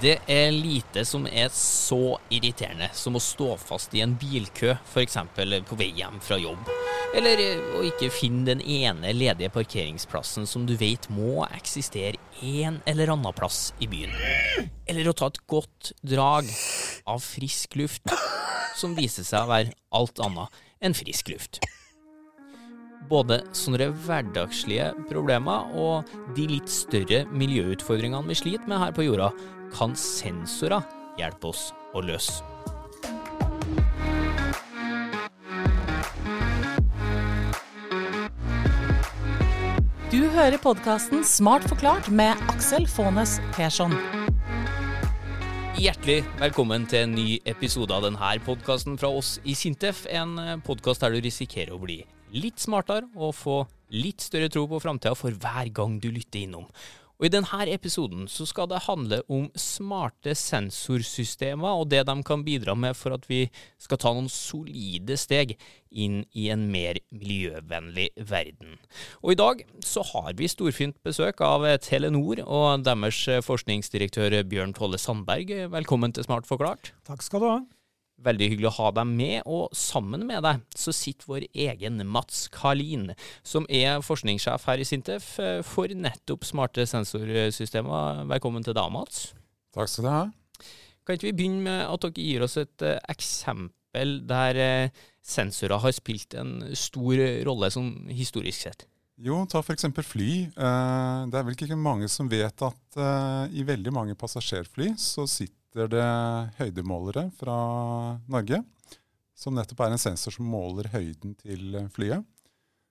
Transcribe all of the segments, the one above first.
Det er lite som er så irriterende som å stå fast i en bilkø, f.eks. på vei hjem fra jobb. Eller eh, å ikke finne den ene ledige parkeringsplassen som du vet må eksistere en eller annen plass i byen. Eller å ta et godt drag av frisk luft, som viser seg å være alt annet enn frisk luft både sånne hverdagslige problemer og de litt større miljøutfordringene vi sliter med her på jorda, kan sensorer hjelpe oss å løse. Du hører podkasten Smart forklart med Aksel Faanes Persson. Hjertelig velkommen til en ny episode av denne podkasten fra oss i Sintef. En podkast der du risikerer å bli litt smartere og få litt større tro på framtida for hver gang du lytter innom. Og I denne episoden så skal det handle om smarte sensorsystemer og det de kan bidra med for at vi skal ta noen solide steg inn i en mer miljøvennlig verden. Og I dag så har vi storfint besøk av Telenor og deres forskningsdirektør Bjørn Tolle Sandberg. Velkommen til Smart forklart. Takk skal du ha. Veldig hyggelig å ha deg med, og sammen med deg så sitter vår egen Mats Karlin, som er forskningssjef her i Sintef eh, for nettopp smarte sensorsystemer. Velkommen til deg, Mats. Takk skal du ha. Kan ikke vi begynne med at dere gir oss et uh, eksempel der uh, sensorer har spilt en stor rolle sånn historisk sett? Jo, ta f.eks. fly. Uh, det er vel ikke mange som vet at i veldig mange passasjerfly så sitter sitter det høydemålere fra Norge, som nettopp er en sensor som måler høyden til flyet.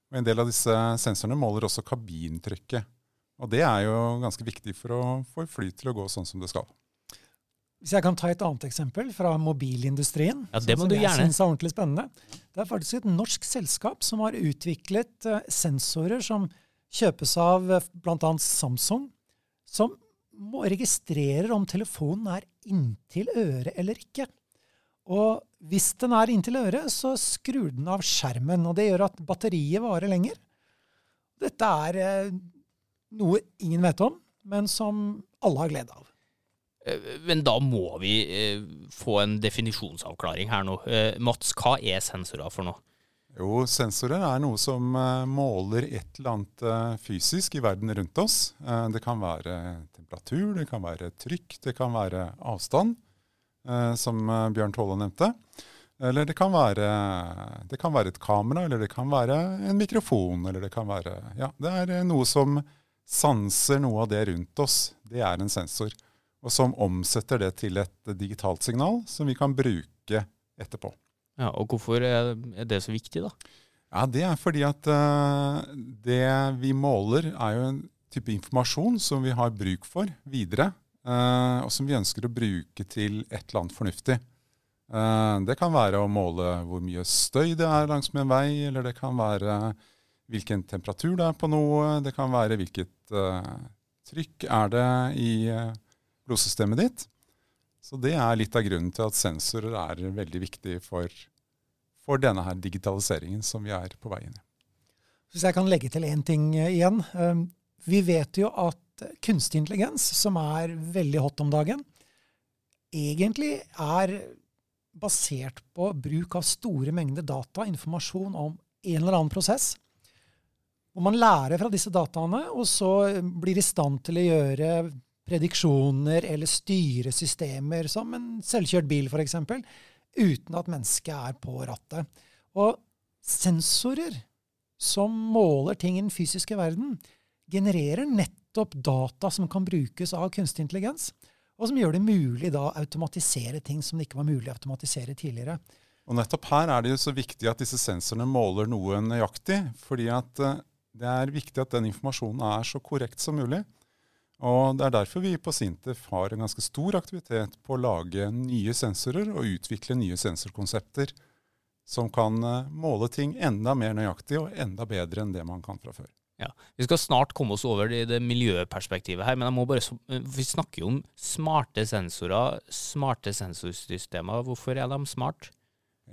Og En del av disse sensorene måler også kabintrykket. Og Det er jo ganske viktig for å få fly til å gå sånn som det skal. Hvis jeg kan ta et annet eksempel fra mobilindustrien, ja, det må som du jeg gjerne. synes er ordentlig spennende. Det er faktisk et norsk selskap som har utviklet eh, sensorer som kjøpes av eh, bl.a. Samsung, som registrerer om telefonen er inntil øret eller ikke. Og hvis den er inntil øret, så skrur den av skjermen. Og det gjør at batteriet varer lenger. Dette er eh, noe ingen vet om, men som alle har glede av. Eh, men da må vi eh, få en definisjonsavklaring her nå. Mats, hva er sensorer for noe? Jo, sensorer er noe som uh, måler et eller annet uh, fysisk i verden rundt oss. Uh, det kan være temperatur, det kan være trykk, det kan være avstand, som Bjørn Tolle nevnte. Eller det kan, være, det kan være et kamera, eller det kan være en mikrofon. Eller det kan være Ja, det er noe som sanser noe av det rundt oss. Det er en sensor. Og som omsetter det til et digitalt signal som vi kan bruke etterpå. Ja, og Hvorfor er det så viktig, da? Ja, Det er fordi at uh, det vi måler, er jo en type informasjon som vi har bruk for videre, uh, og som vi ønsker å bruke til et eller annet fornuftig. Uh, det kan være å måle hvor mye støy det er langs med en vei, eller det kan være hvilken temperatur det er på noe, det kan være hvilket trykk er det i blodsystemet ditt. Så det er litt av grunnen til at sensorer er veldig viktig for, for denne her digitaliseringen som vi er på vei inn i. Hvis jeg kan legge til én ting eh, igjen. Eh, vi vet jo at kunstig intelligens, som er veldig hot om dagen, egentlig er basert på bruk av store mengder data, informasjon om en eller annen prosess. Hvor man lærer fra disse dataene, og så blir i stand til å gjøre prediksjoner eller styre systemer, som en selvkjørt bil f.eks., uten at mennesket er på rattet. Og sensorer som måler ting i den fysiske verden, genererer nettopp data som kan brukes av kunstig intelligens, og som gjør det mulig å automatisere ting som det ikke var mulig å automatisere tidligere. Og nettopp her er det jo så viktig at disse sensorene måler noe nøyaktig, fordi at eh, det er viktig at den informasjonen er så korrekt som mulig. Og Det er derfor vi på Sintef har en ganske stor aktivitet på å lage nye sensorer og utvikle nye sensorkonsepter som kan eh, måle ting enda mer nøyaktig og enda bedre enn det man kan fra før. Ja, Vi skal snart komme oss over i det miljøperspektivet her, men jeg må bare, eh, vi snakker jo om smarte sensorer, smarte sensorsystemer. Hvorfor er de smart?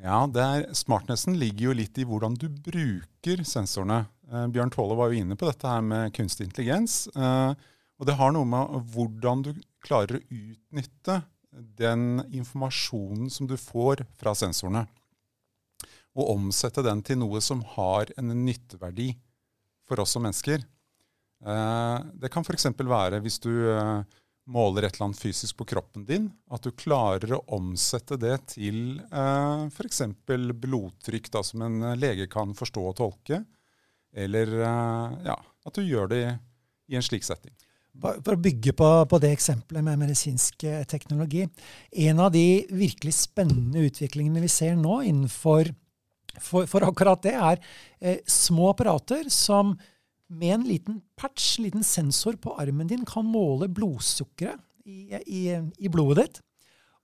Ja, er, Smartnessen ligger jo litt i hvordan du bruker sensorene. Eh, Bjørn Tåle var jo inne på dette her med kunstig intelligens. Eh, Og det har noe med hvordan du klarer å utnytte den informasjonen som du får fra sensorene, og omsette den til noe som har en nytteverdi for oss som mennesker. Eh, det kan f.eks. være hvis du eh, måler et eller annet fysisk på kroppen din, at du klarer å omsette det til eh, f.eks. blodtrykk, da, som en lege kan forstå og tolke. Eller ja, at du gjør det i en slik setting. For å bygge på, på, det eksempelet med medisinsk teknologi. En av de virkelig spennende utviklingene vi ser nå innenfor for, for akkurat det er eh, små apparater som med en liten patch, liten sensor på armen din, kan måle blodsukkeret i, i, i blodet ditt.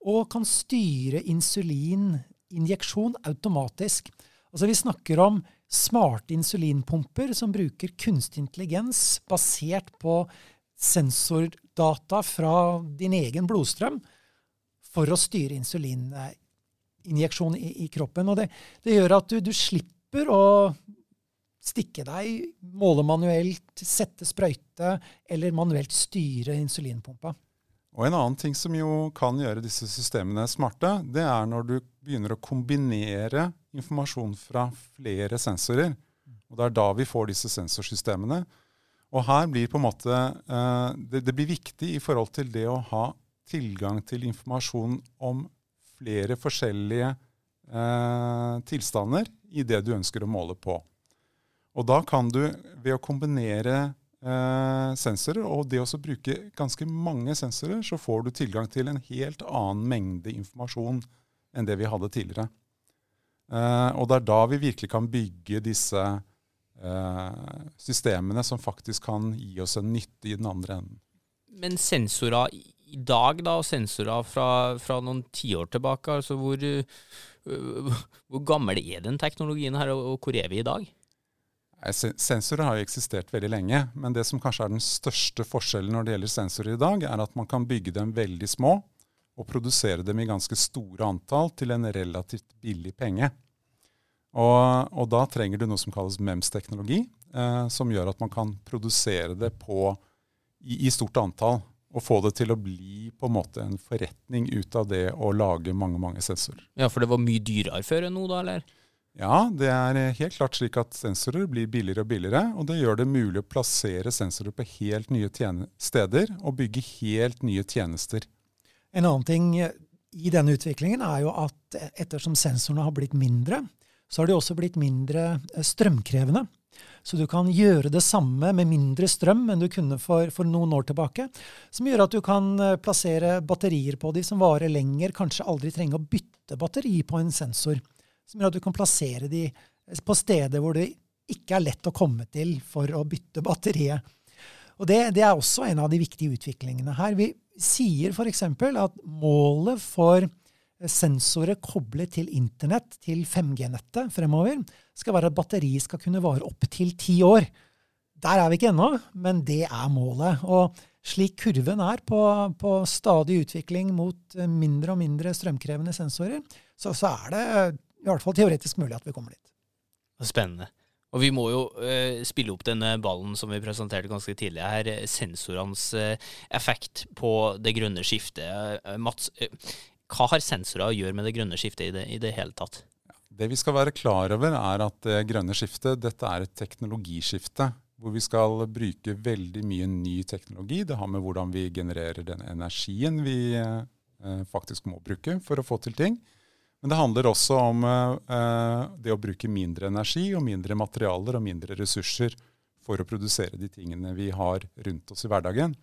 Og kan styre insulininjeksjon automatisk. Altså Vi snakker om smarte insulinpumper som bruker kunstig intelligens basert på sensordata fra din egen blodstrøm for å styre insulininjeksjon i, i kroppen. Og det, det, gjør at du, du slipper å stikke deg, måle manuelt, sette sprøyte eller manuelt styre insulinpumpa. Og En annen ting som jo kan gjøre disse systemene smarte, det er når du begynner å kombinere informasjon fra flere sensorer. Og Det er da vi får disse sensorsystemene. Og her blir på en måte, uh, det, det blir viktig i forhold til det å ha tilgang til informasjon om flere forskjellige uh, tilstander i det du ønsker å måle på. Og da kan du, ved å kombinere uh, sensorer og det å bruke ganske mange sensorer, så får du tilgang til en helt annen mengde informasjon enn det vi hadde tidligere. Og det er da vi virkelig kan bygge disse systemene som faktisk kan gi oss en nytte i den andre enden. Men sensorer i dag, da, og sensorer fra, fra noen tiår tilbake, altså hvor, uh, hvor gammel er den teknologien her, og hvor er vi i dag? Sensorer har jo eksistert veldig lenge, men det som kanskje er den største forskjellen når det gjelder sensorer i dag, er at man kan bygge dem veldig små og produsere dem i ganske store antall til en relativt billig penge. Og, og da trenger du noe som kalles MEMS-teknologi, eh, som gjør at man kan produsere det på, i, i stort antall og få det til å bli på en måte en forretning ut av det å lage mange mange sensorer. Ja, For det var mye dyrere før enn nå, da? eller? Ja, det er helt klart slik at sensorer blir billigere og billigere. Og det gjør det mulig å plassere sensorer på helt nye steder og bygge helt nye tjenester. En annen ting i denne utviklingen er jo at ettersom sensorene har blitt mindre, så har de også blitt mindre strømkrevende. Så du kan gjøre det samme med mindre strøm enn du kunne for, for, noen år tilbake. Som gjør at du kan eh, plassere batterier på de som varer lenger, kanskje aldri trenge å bytte batteri på en sensor. Som gjør at du kan plassere de eh, på steder hvor det ikke er lett å komme til for å bytte batteriet. Og det, det er også en av de viktige utviklingene her. Vi sier f.eks. at målet for sensorer koblet til internett, til 5G-nettet fremover, skal være at batteriet skal kunne vare opptil ti år. Der er vi ikke ennå, men det er målet. Og slik kurven er på, på stadig utvikling mot eh, mindre og mindre strømkrevende sensorer, så, så, er det i hvert fall teoretisk mulig at vi kommer dit. Spennende. Og vi må jo uh, spille opp denne ballen som vi presenterte ganske tidlig her, sensorenes uh, effekt på det grønne skiftet. Uh, Mats, hva har sensorer å gjøre med det grønne skiftet i det, i det hele tatt? Det vi skal være klar over, er at det grønne skiftet dette er et teknologiskifte. Hvor vi skal bruke veldig mye ny teknologi. Det har med hvordan vi genererer den energien vi eh, faktisk må bruke for å få til ting. Men det handler også om eh, det å bruke mindre energi og mindre materialer og mindre ressurser for å produsere de tingene vi har rundt oss i hverdagen.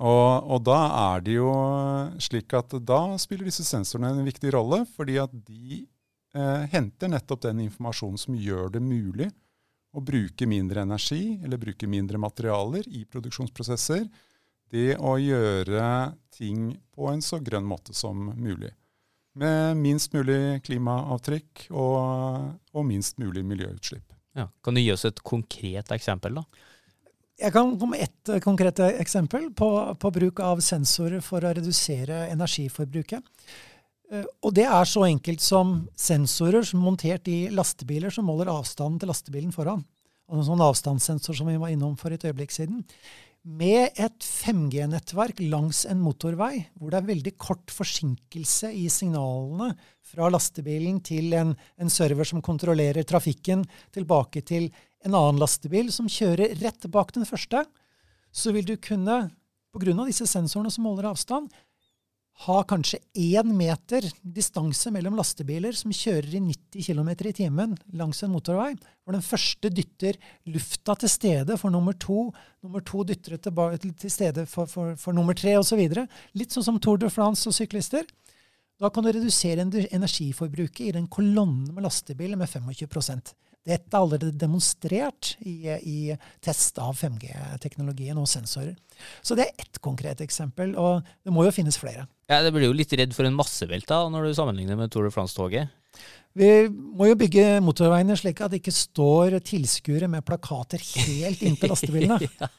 Og, og, da er det jo slik at da spiller disse sensorene en viktig rolle, fordi at de eh, henter nettopp den informasjonen som gjør det mulig å bruke mindre energi eller bruke mindre materialer i produksjonsprosesser. Det å gjøre ting på en så grønn måte som mulig. Med minst mulig klimaavtrykk og, og minst mulig miljøutslipp. Ja. Kan du gi oss et konkret eksempel? da? Jeg kan komme med ett eh, konkret eksempel på, på, bruk av sensorer for å redusere energiforbruket. Eh, og det er så enkelt som sensorer som montert i lastebiler som måler avstanden til lastebilen foran. Og en sånn avstandssensor som vi var innom for et øyeblikk siden. Med et 5G-nettverk langs en motorvei, hvor det er veldig kort forsinkelse i signalene fra lastebilen til en, en server som kontrollerer trafikken, tilbake til en annen lastebil som kjører rett bak den første, så vil du kunne, pga. disse sensorene som måler avstand, ha kanskje én meter distanse mellom lastebiler som kjører i 90 km i timen langs en motorvei, hvor den første dytter lufta til stede for nummer to, nummer to dytter til, til stede for, for, for nummer tre osv. Litt sånn som Tour de France og syklister. Da kan du redusere energiforbruket i den kolonnen med lastebiler med 25 dette er allerede demonstrert i, i test av 5G-teknologien og sensorer. Så det er ett konkret eksempel, og det må jo finnes flere. Ja, Det blir jo litt redd for en massevelt da, når du sammenligner med Tour de France-toget? Vi må jo bygge motorveiene slik at det ikke står tilskuere med plakater helt inntil lastebilene. ja.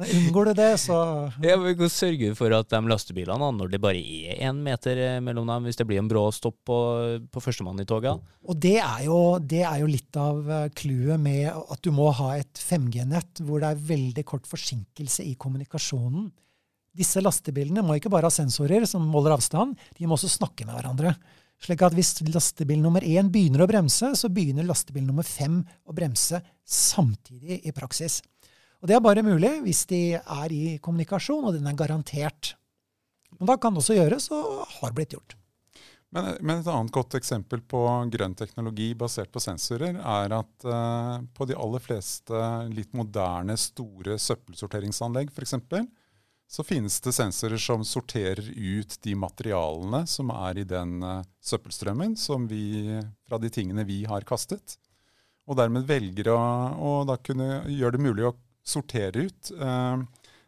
Unngår du det, så Ja, Vi kan sørge for at de lastebilene, når det bare er én meter eh, mellom dem, hvis det blir en brå stopp på, på førstemann i toget Og det er, jo, det er jo litt av eh, clouet med at du må ha et 5G-nett hvor det er veldig kort forsinkelse i kommunikasjonen. Disse lastebilene må ikke bare ha sensorer som måler avstand, de må også snakke med hverandre. Slik at hvis lastebil nummer én begynner å bremse, så begynner lastebil nummer fem å bremse samtidig i praksis. Og Det er bare mulig hvis de er i kommunikasjon, og den er garantert. Men da kan det også gjøres, og har blitt gjort. Men, men, et annet godt eksempel på grønn teknologi basert på sensorer, er at uh, på de aller fleste litt moderne, store søppelsorteringsanlegg f.eks., så finnes det sensorer som sorterer ut de materialene som er i den uh, søppelstrømmen vi, fra de tingene vi har kastet. Og dermed velger å, å kunne gjøre det mulig å sortere ut uh,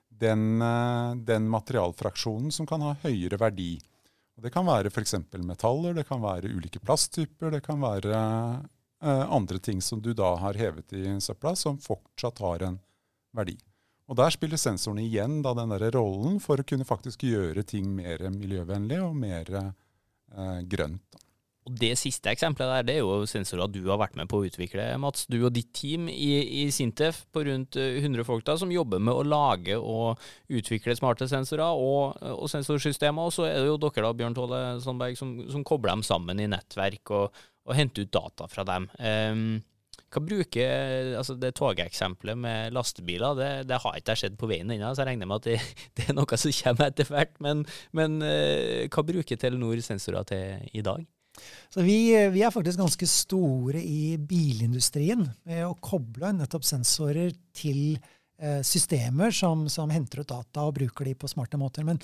den, uh, den, materialfraksjonen som kan ha høyere verdi. Og det kan være f.eks. metaller, det kan være ulike plasttyper, det kan være andre ting som du da har hevet i søpla, som fortsatt har en verdi. Og Der spiller sensorene igjen da, den der rollen for å kunne faktisk gjøre ting mer miljøvennlig og mer eh, grønt. Og Det siste eksempelet der, det er jo sensorer du har vært med på å utvikle, Mats. Du og ditt team i, i Sintef på rundt 100 eh, folk da, som jobber med å lage og utvikle smarte sensorer og, og sensorsystemer. Og så er det jo dere, da, Bjørn Tåle Sandberg, som, som kobler dem sammen i nettverk og, og henter ut data fra dem. Um, hva bruker altså Det togeksempelet med lastebiler, det, det har ikke jeg sett på veien ennå, så jeg regner med at det, det, er noe som kommer etter hvert. Men, men uh, hva bruker Telenor sensorer til i dag? Vi, vi, er faktisk ganske store i bilindustrien med å koble nettopp sensorer til eh, systemer som, som, henter ut data og bruker de på smarte måter. Men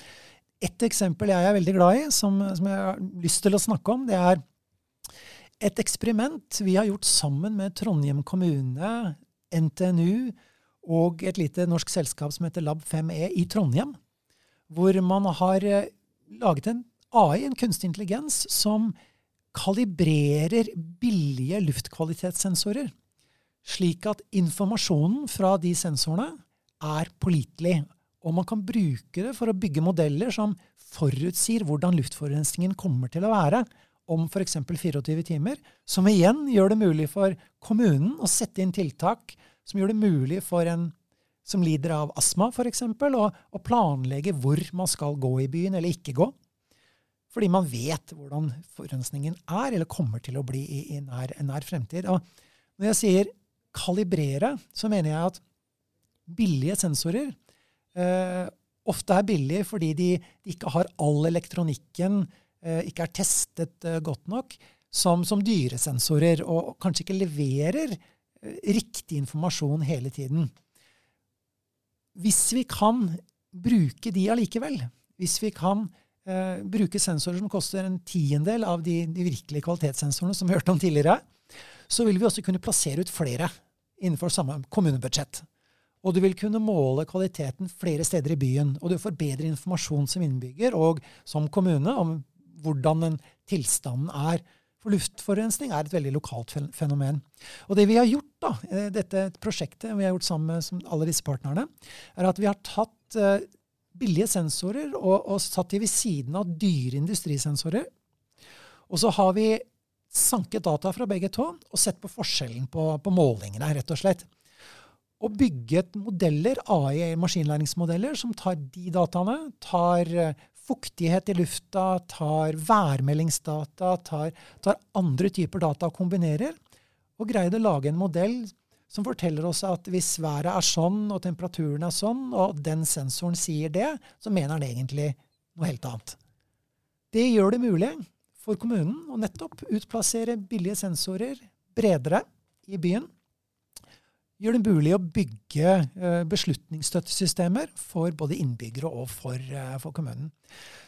ett eksempel jeg er veldig glad i, som, som jeg har lyst til å snakke om, det er et eksperiment vi har gjort sammen med Trondheim kommune, NTNU og et lite norsk selskap som heter Lab5E i Trondheim, hvor man har eh, laget en AI, en kunstig intelligens, som kalibrerer billige luftkvalitetssensorer, slik at informasjonen fra de sensorene er pålitelig. Og man kan bruke det for å bygge modeller som forutsier hvordan luftforurensningen kommer til å være, om f.eks. 24 timer, som igjen gjør det mulig for kommunen å sette inn tiltak som gjør det mulig for en som lider av astma f.eks., å, planlegge hvor man skal gå i byen eller ikke gå. Fordi man vet hvordan forurensningen er, eller kommer til å bli i, i nær, nær, fremtid. Og når jeg sier kalibrere, så mener jeg at billige sensorer eh, ofte er billige fordi de, de ikke har all elektronikken Eh, ikke er testet eh, godt nok som, som dyresensorer, og kanskje ikke leverer eh, riktig informasjon hele tiden. Hvis vi kan bruke de allikevel, hvis vi kan eh, bruke sensorer som koster en tiendedel av de, de, virkelige kvalitetssensorene som vi hørte om tidligere, så vil vi også kunne plassere ut flere innenfor samme kommunebudsjett. Og du vil kunne måle kvaliteten flere steder i byen. Og du får bedre informasjon som innbygger og som kommune om hvordan den tilstanden er. For luftforurensning er et veldig lokalt fenomen. Og det vi har gjort, da, eh, dette prosjektet vi har gjort sammen med alle disse partnerne, er at vi har tatt uh, billige sensorer og, og satt de ved siden av dyre industrisensorer. Og så har vi sanket data fra begge to og sett på forskjellen på, på målingene, rett og slett. Og bygget modeller, AI maskinlæringsmodeller, som tar de dataene, tar eh, fuktighet i lufta, tar værmeldingsdata, tar, tar andre typer data og kombinerer, og greier å lage en modell som forteller oss at hvis været er sånn, og temperaturen er sånn, og den sensoren sier det, så mener den egentlig noe helt annet. Det gjør det mulig for kommunen å nettopp utplassere billige sensorer bredere i byen. Gjør det mulig å bygge eh, beslutningsstøttesystemer for både innbyggere og for, eh, for kommunen.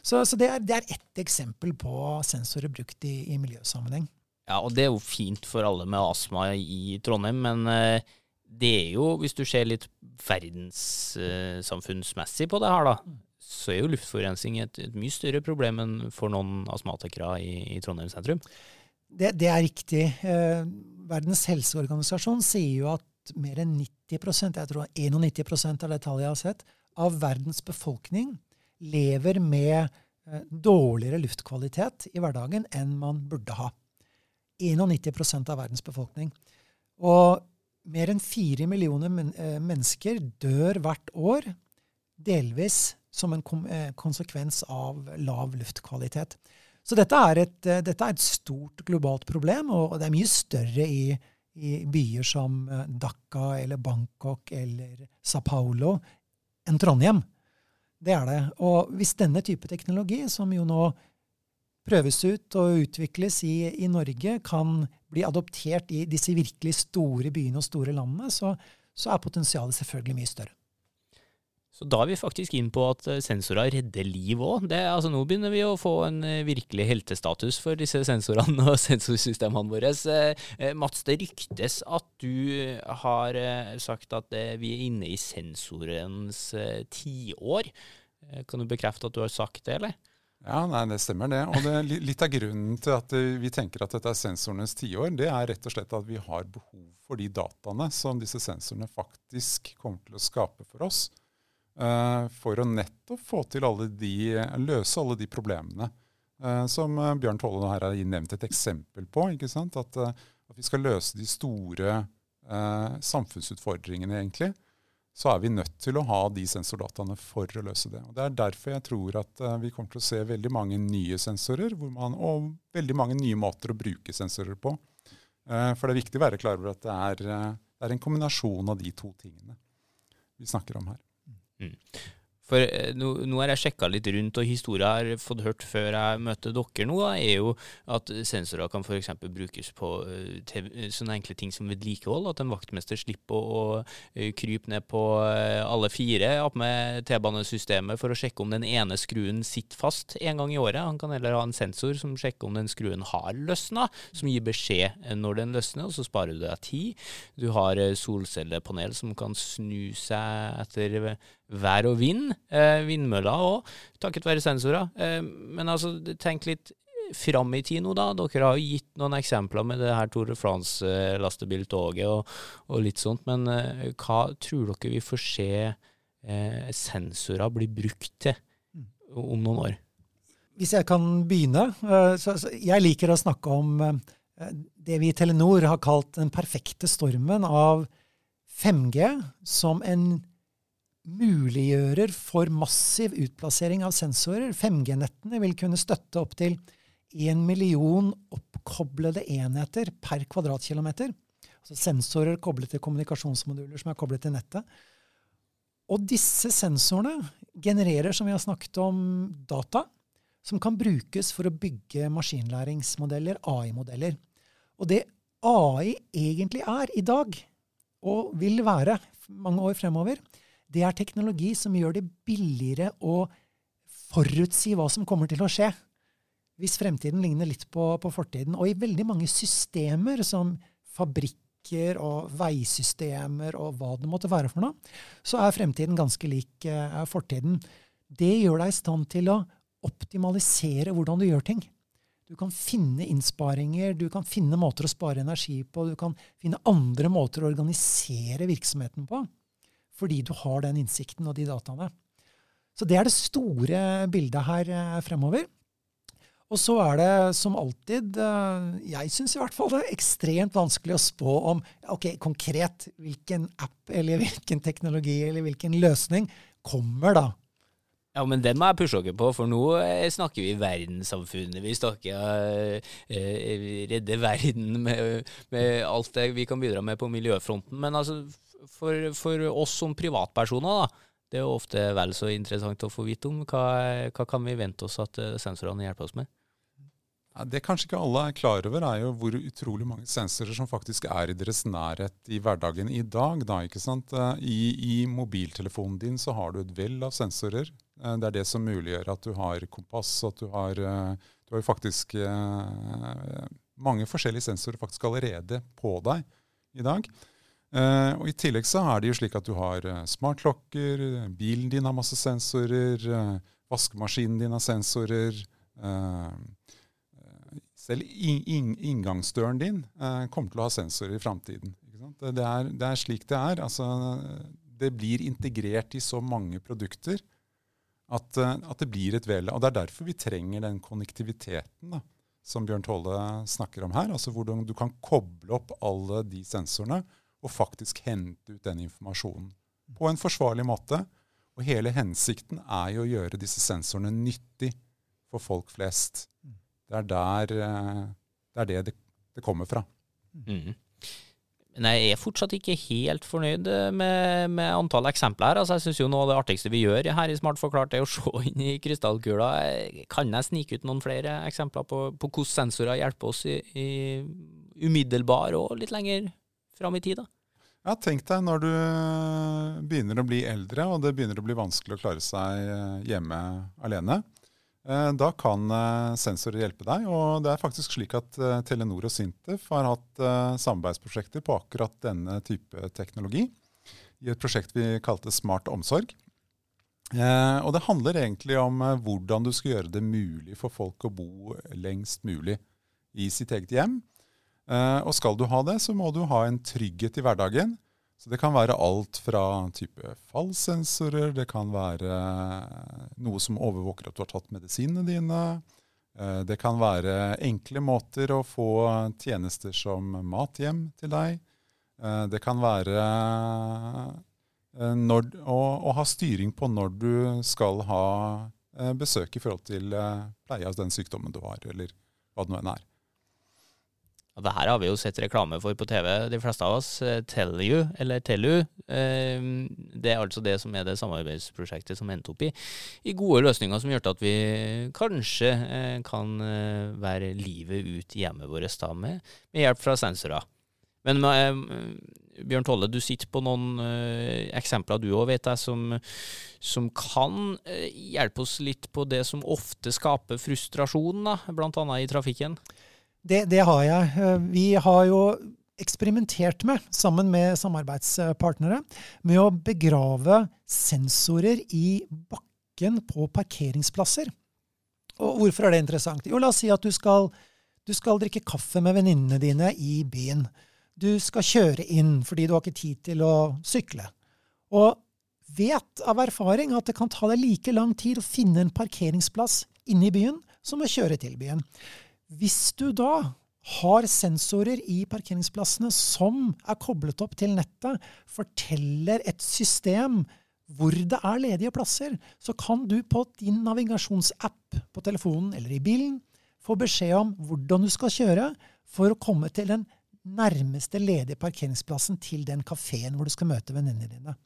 Så, så det, er, det, er, ett eksempel på sensorer brukt i, i, miljøsammenheng. Ja, og det er jo fint for alle med astma i Trondheim, men eh, det er jo, hvis du ser litt verdenssamfunnsmessig på det her, da, så er jo luftforurensning et, et, mye større problem enn for noen astmatikere i, i Trondheim sentrum. Det, det, er riktig. Eh, Verdens helseorganisasjon sier jo at mer enn 90% jeg tror 91% av det tallet jeg har sett, av verdens befolkning lever med eh, dårligere luftkvalitet i hverdagen enn man burde ha. 91% av verdens befolkning. Og mer enn fire millioner men, eh, mennesker dør hvert år, delvis som en eh, konsekvens av lav luftkvalitet. Så dette er, et, eh, dette er et, stort globalt problem, og det er mye større i, i byer som Dhaka eller Bangkok eller Sa Paulo enn Trondheim. Det er det. Og hvis denne type teknologi, som jo nå prøves ut og utvikles i, i Norge, kan bli adoptert i disse virkelig store byene og store landene, så, så er potensialet selvfølgelig mye større. Så da er vi faktisk inn på at eh, sensorer redder liv òg. Altså, nå begynner vi å få en eh, virkelig heltestatus for disse sensorene og sensorsystemene våre. Eh, Mats, det ryktes at du har sagt at vi er inne i sensorens tiår. Kan du bekrefte at du har sagt det, eller? Ja, nei, det stemmer det. Og det, litt av grunnen til at vi tenker at dette er sensorenes tiår, det er rett og slett at vi har behov for de dataene som disse sensorene faktisk kommer til å skape for oss. Uh, for å nettopp få til alle de, løse alle de problemene uh, som eh, Bjørn Tolle her har nevnt et eksempel på. ikke sant? At, at vi skal løse de store eh, samfunnsutfordringene, egentlig. Så er vi nødt til å ha de sensordataene for å løse det. Og Det er derfor jeg tror at eh, vi kommer til å se veldig mange nye sensorer man, og veldig mange nye måter å bruke sensorer på. Eh, for det er viktig å være klar over at det er, det er en kombinasjon av de to tingene vi snakker om her. Mm. For eh, nå, nå har jeg sjekka litt rundt, og historier jeg har fått hørt før jeg møter dere nå, er jo at sensorer kan f.eks. brukes på eh, til, sånne enkle ting som vedlikehold. At en vaktmester slipper å, å eh, krype ned på alle fire opp med T-banesystemet for å sjekke om den ene skruen sitter fast en gang i året. Han kan heller ha en sensor som sjekker om den skruen har løsna, som gir beskjed når den løsner, og så sparer du deg tid. Du har solcellepanel som kan snu seg etter vær og vind. Eh, vindmøller òg, takket være sensorer. Eh, men altså, tenk litt fram i tid nå, da. Dere har jo gitt noen eksempler med det her Tour de France-lastebiltoget og, og, litt sånt. Men eh, hva tror dere vi får se eh, sensorer bli brukt til om noen år? Hvis jeg kan begynne. Eh, så, så jeg liker å snakke om eh, det vi i Telenor har kalt den perfekte stormen av 5G som en muliggjører for massiv utplassering av sensorer. 5G-nettene vil kunne støtte opptil 1 million oppkoblede enheter per kvadratkilometer. Altså sensorer koblet til kommunikasjonsmoduler som er koblet til nettet. Og disse sensorene genererer, som vi har snakket om, data som kan brukes for å bygge maskinlæringsmodeller, AI-modeller. Og det AI egentlig er i dag, og vil være mange år fremover, det er teknologi som gjør det billigere å forutsi hva som kommer til å skje. Hvis fremtiden ligner litt på, på fortiden. Og i veldig mange systemer, som fabrikker og veisystemer og hva det måtte være for noe, så er fremtiden ganske lik uh, fortiden. Det gjør deg i stand til å optimalisere hvordan du gjør ting. Du kan finne innsparinger, du kan finne måter å spare energi på, du kan finne andre måter å organisere virksomheten på fordi du har den innsikten og de dataene. Så det er det store bildet her eh, fremover. Og så er det som alltid, eh, jeg syns i hvert fall det er ekstremt vanskelig å spå om ok, konkret hvilken app eller hvilken teknologi eller hvilken løsning kommer da. Ja, men den må jeg pushe dere på, for nå eh, snakker vi verdenssamfunnet. Vi snakker redde verden med, med, alt det vi kan bidra med på miljøfronten. Men altså, for, for oss som privatpersoner, da, det er jo ofte vel så interessant å få vite om. Hva, hva kan vi vente oss at sensorene hjelper oss med? Det kanskje ikke alle er klar over, er jo hvor utrolig mange sensorer som faktisk er i deres nærhet i hverdagen i dag. Da, ikke sant? Eh, I, I, mobiltelefonen din så har du et vell av sensorer. Eh, det er det som muliggjør at du har kompass, at du har, eh, du har faktisk mange forskjellige sensorer faktisk allerede på deg i dag. Og I tillegg så er det jo slik at du har smartklokker, bilen din har masse sensorer, vaskemaskinen din har sensorer. Selv inngangsdøren din kommer til å ha sensorer i framtiden. Det, det, er slik det er. Altså, det blir integrert i så mange produkter at, at, det blir et vel. Og Det er derfor vi trenger den konnektiviteten da, som Bjørn Tolle snakker om her. Altså Hvordan du kan koble opp alle de sensorene og faktisk hente ut den informasjonen på en forsvarlig måte. Og hele hensikten er jo å gjøre disse sensorene nyttig for folk flest. Det er der eh, det, er det, det, det kommer fra. Mm. Men jeg er fortsatt ikke helt fornøyd med, med antall eksempler. Altså, jeg syns noe av det artigste vi gjør her i Smart forklart, er å se inn i krystallkula. Kan jeg snike ut noen flere eksempler på, på hvordan sensorer hjelper oss i, i umiddelbar og litt lenger fram i tid? da? Ja, Tenk deg når du begynner å bli eldre og det begynner å bli vanskelig å klare seg eh, hjemme alene. Eh, da kan eh, sensorer hjelpe deg. og det er faktisk slik at eh, Telenor og Sintef har hatt samarbeidsprosjekter på akkurat denne type teknologi i et prosjekt vi kalte Smart omsorg. Og Det handler egentlig om hvordan du skal gjøre det mulig for folk å bo lengst mulig i sitt eget hjem. Og Skal du ha det, så må du ha en trygghet i hverdagen så det kan være alt fra type fallsensorer, det kan være noe som overvåker at du har tatt medisinene dine. Eh, det kan være enkle måter å få tjenester som mat hjem til deg. Eh, det kan være eh, når, å, å, ha styring på når du skal ha besøk i forhold til pleie av den sykdommen du har, eller hva det nå enn er. Og det her har vi jo sett reklame for på TV, de fleste av oss. Eh, Tell you, eller Tellu. Eh, det er altså det som er det samarbeidsprosjektet som endte opp i, i gode løsninger som gjør at vi kanskje eh, kan være livet ut hjemmet vårt da, med, med hjelp fra sensorer. Men Bjørn Tolle, du sitter på noen eksempler du òg, vet jeg, som, som kan hjelpe oss litt på det som ofte skaper frustrasjon, da, bl.a. i trafikken? Det, det, har jeg. Eh, vi har jo eksperimentert med, sammen med samarbeidspartnere, med å begrave sensorer i bakken på parkeringsplasser. Og hvorfor er det interessant? Jo, la oss si at du skal, du skal drikke kaffe med venninnene dine i byen. Du skal kjøre inn fordi du har ikke tid til å sykle. Og vet av erfaring at det kan ta deg like lang tid å finne en parkeringsplass inne i byen som å kjøre til byen. Hvis du da har sensorer i parkeringsplassene som er koblet opp til nettet, forteller et system hvor det er ledige plasser, så kan du på din navigasjonsapp på telefonen eller i bilen få beskjed om hvordan du skal kjøre for å komme til den nærmeste ledige parkeringsplassen til den kafeen hvor du skal møte venninnene dine.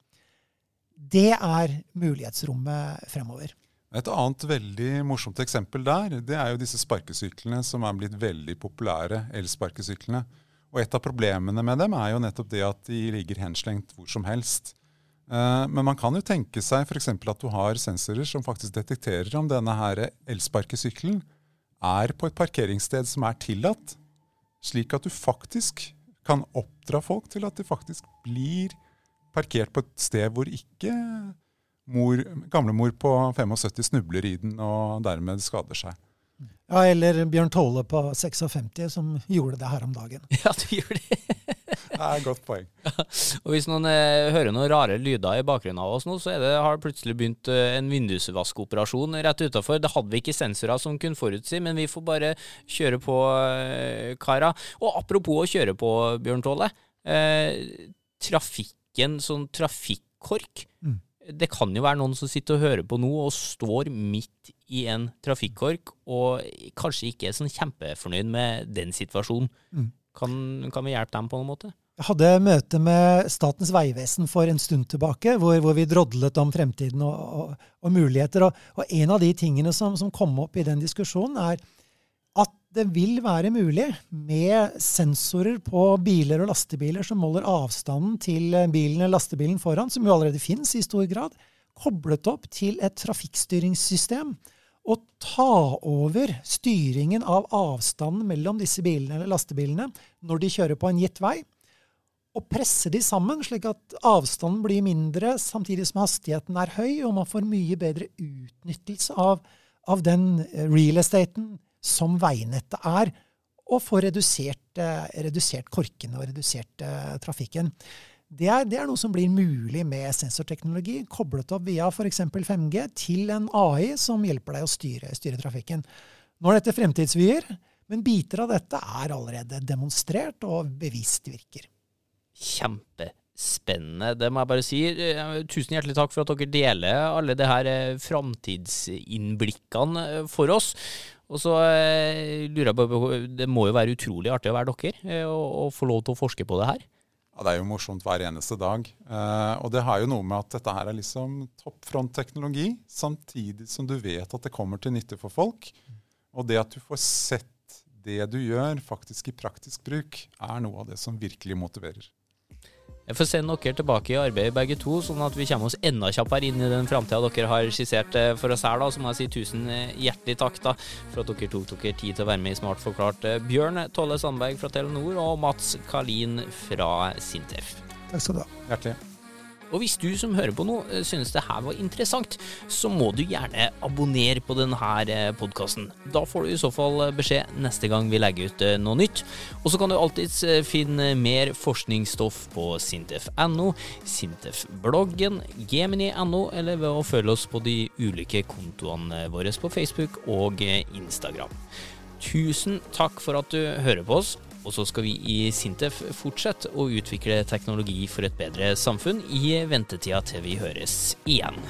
Det er mulighetsrommet fremover. Et annet veldig morsomt eksempel der, det er jo disse sparkesyklene som er blitt veldig populære, elsparkesyklene. Og et av problemene med dem er jo nettopp det at de ligger henslengt hvor som helst. Eh, men man kan jo tenke seg f.eks. at du har sensorer som faktisk detekterer om denne her elsparkesykkelen er på et parkeringssted som er tillatt, slik at du faktisk kan oppdra folk til at de faktisk blir parkert på et sted hvor ikke mor, gamlemor på 75 snubler i den og dermed skader seg. Ja, eller Bjørn Tåle på 56 som gjorde det her om dagen. Ja, du gjorde det. Det er et godt poeng. Og hvis noen eh, hører noen rare lyder i bakgrunnen av oss nå, så er det, har det plutselig begynt eh, en vindusvaskoperasjon rett utafor. Det hadde vi ikke sensorer som kunne forutsi, men vi får bare kjøre på, eh, kara. Og apropos å kjøre på, Bjørn Tåle. Eh, trafikken, sånn trafikkork. Mm. Det kan jo være noen som sitter og hører på nå og står midt i en trafikkork og kanskje ikke er sånn kjempefornøyd med den situasjonen. Mm. Kan, kan vi hjelpe dem på noen måte? Jeg hadde møte med Statens vegvesen for en stund tilbake, hvor, hvor vi drodlet om fremtiden og, og, og muligheter. Og, og, en av de tingene som, som, kom opp i den diskusjonen, er det vil være mulig med sensorer på biler og lastebiler som måler avstanden til bilen eller lastebilen foran, som jo allerede finnes i stor grad, koblet opp til et trafikkstyringssystem og ta over styringen av avstanden mellom disse bilene eller lastebilene når de kjører på en gitt vei, og presse de sammen, slik at avstanden blir mindre samtidig som hastigheten er høy, og man får mye bedre utnyttelse av, av den real estaten som veinettet er, og få redusert, eh, redusert korkene og redusert eh, trafikken. Det er, det er, noe som blir mulig med sensorteknologi, koblet opp via f.eks. 5G til en AI som hjelper deg å styre, styre trafikken. Nå er dette fremtidsvyer, men biter av dette er allerede demonstrert og bevisst virker. Kjempespennende, det må jeg bare si. Eh, tusen hjertelig takk for at dere deler alle de her framtidsinnblikkene for oss. Og så lurer jeg på, Det må jo være utrolig artig å være dere og, og få lov til å forske på det her? Ja, Det er jo morsomt hver eneste dag. Eh, og det har jo noe med at dette her er liksom toppfront-teknologi, samtidig som du vet at det kommer til nytte for folk. Og det at du får sett det du gjør, faktisk i praktisk bruk, er noe av det som virkelig motiverer. Jeg får sende dere tilbake i arbeid begge to, sånn at vi kommer oss enda kjappere inn i den framtida dere har skissert eh, for oss her. da, Så må jeg si tusen eh, hjertelig takk da, for at dere tok dere tid til å være med i Smart forklart. Eh, Bjørn Tolle Sandberg fra Telenor og Mats Kalin fra Sintef. Takk skal du ha. Hjertelig. Og hvis du som hører på nå eh, synes det her var interessant, så må du gjerne abonnere på denne eh, podkasten. Da får du i så fall eh, beskjed neste gang vi legger ut noe nytt. Og så kan du alltids finne mer forskningsstoff på sintef.no, Sintef-bloggen, gemini.no, eller ved å følge oss på de ulike kontoene våre på Facebook og Instagram. Tusen takk for at du hører på oss. Og så skal vi i Sintef fortsette å utvikle teknologi for et bedre samfunn i ventetida til vi høres igjen.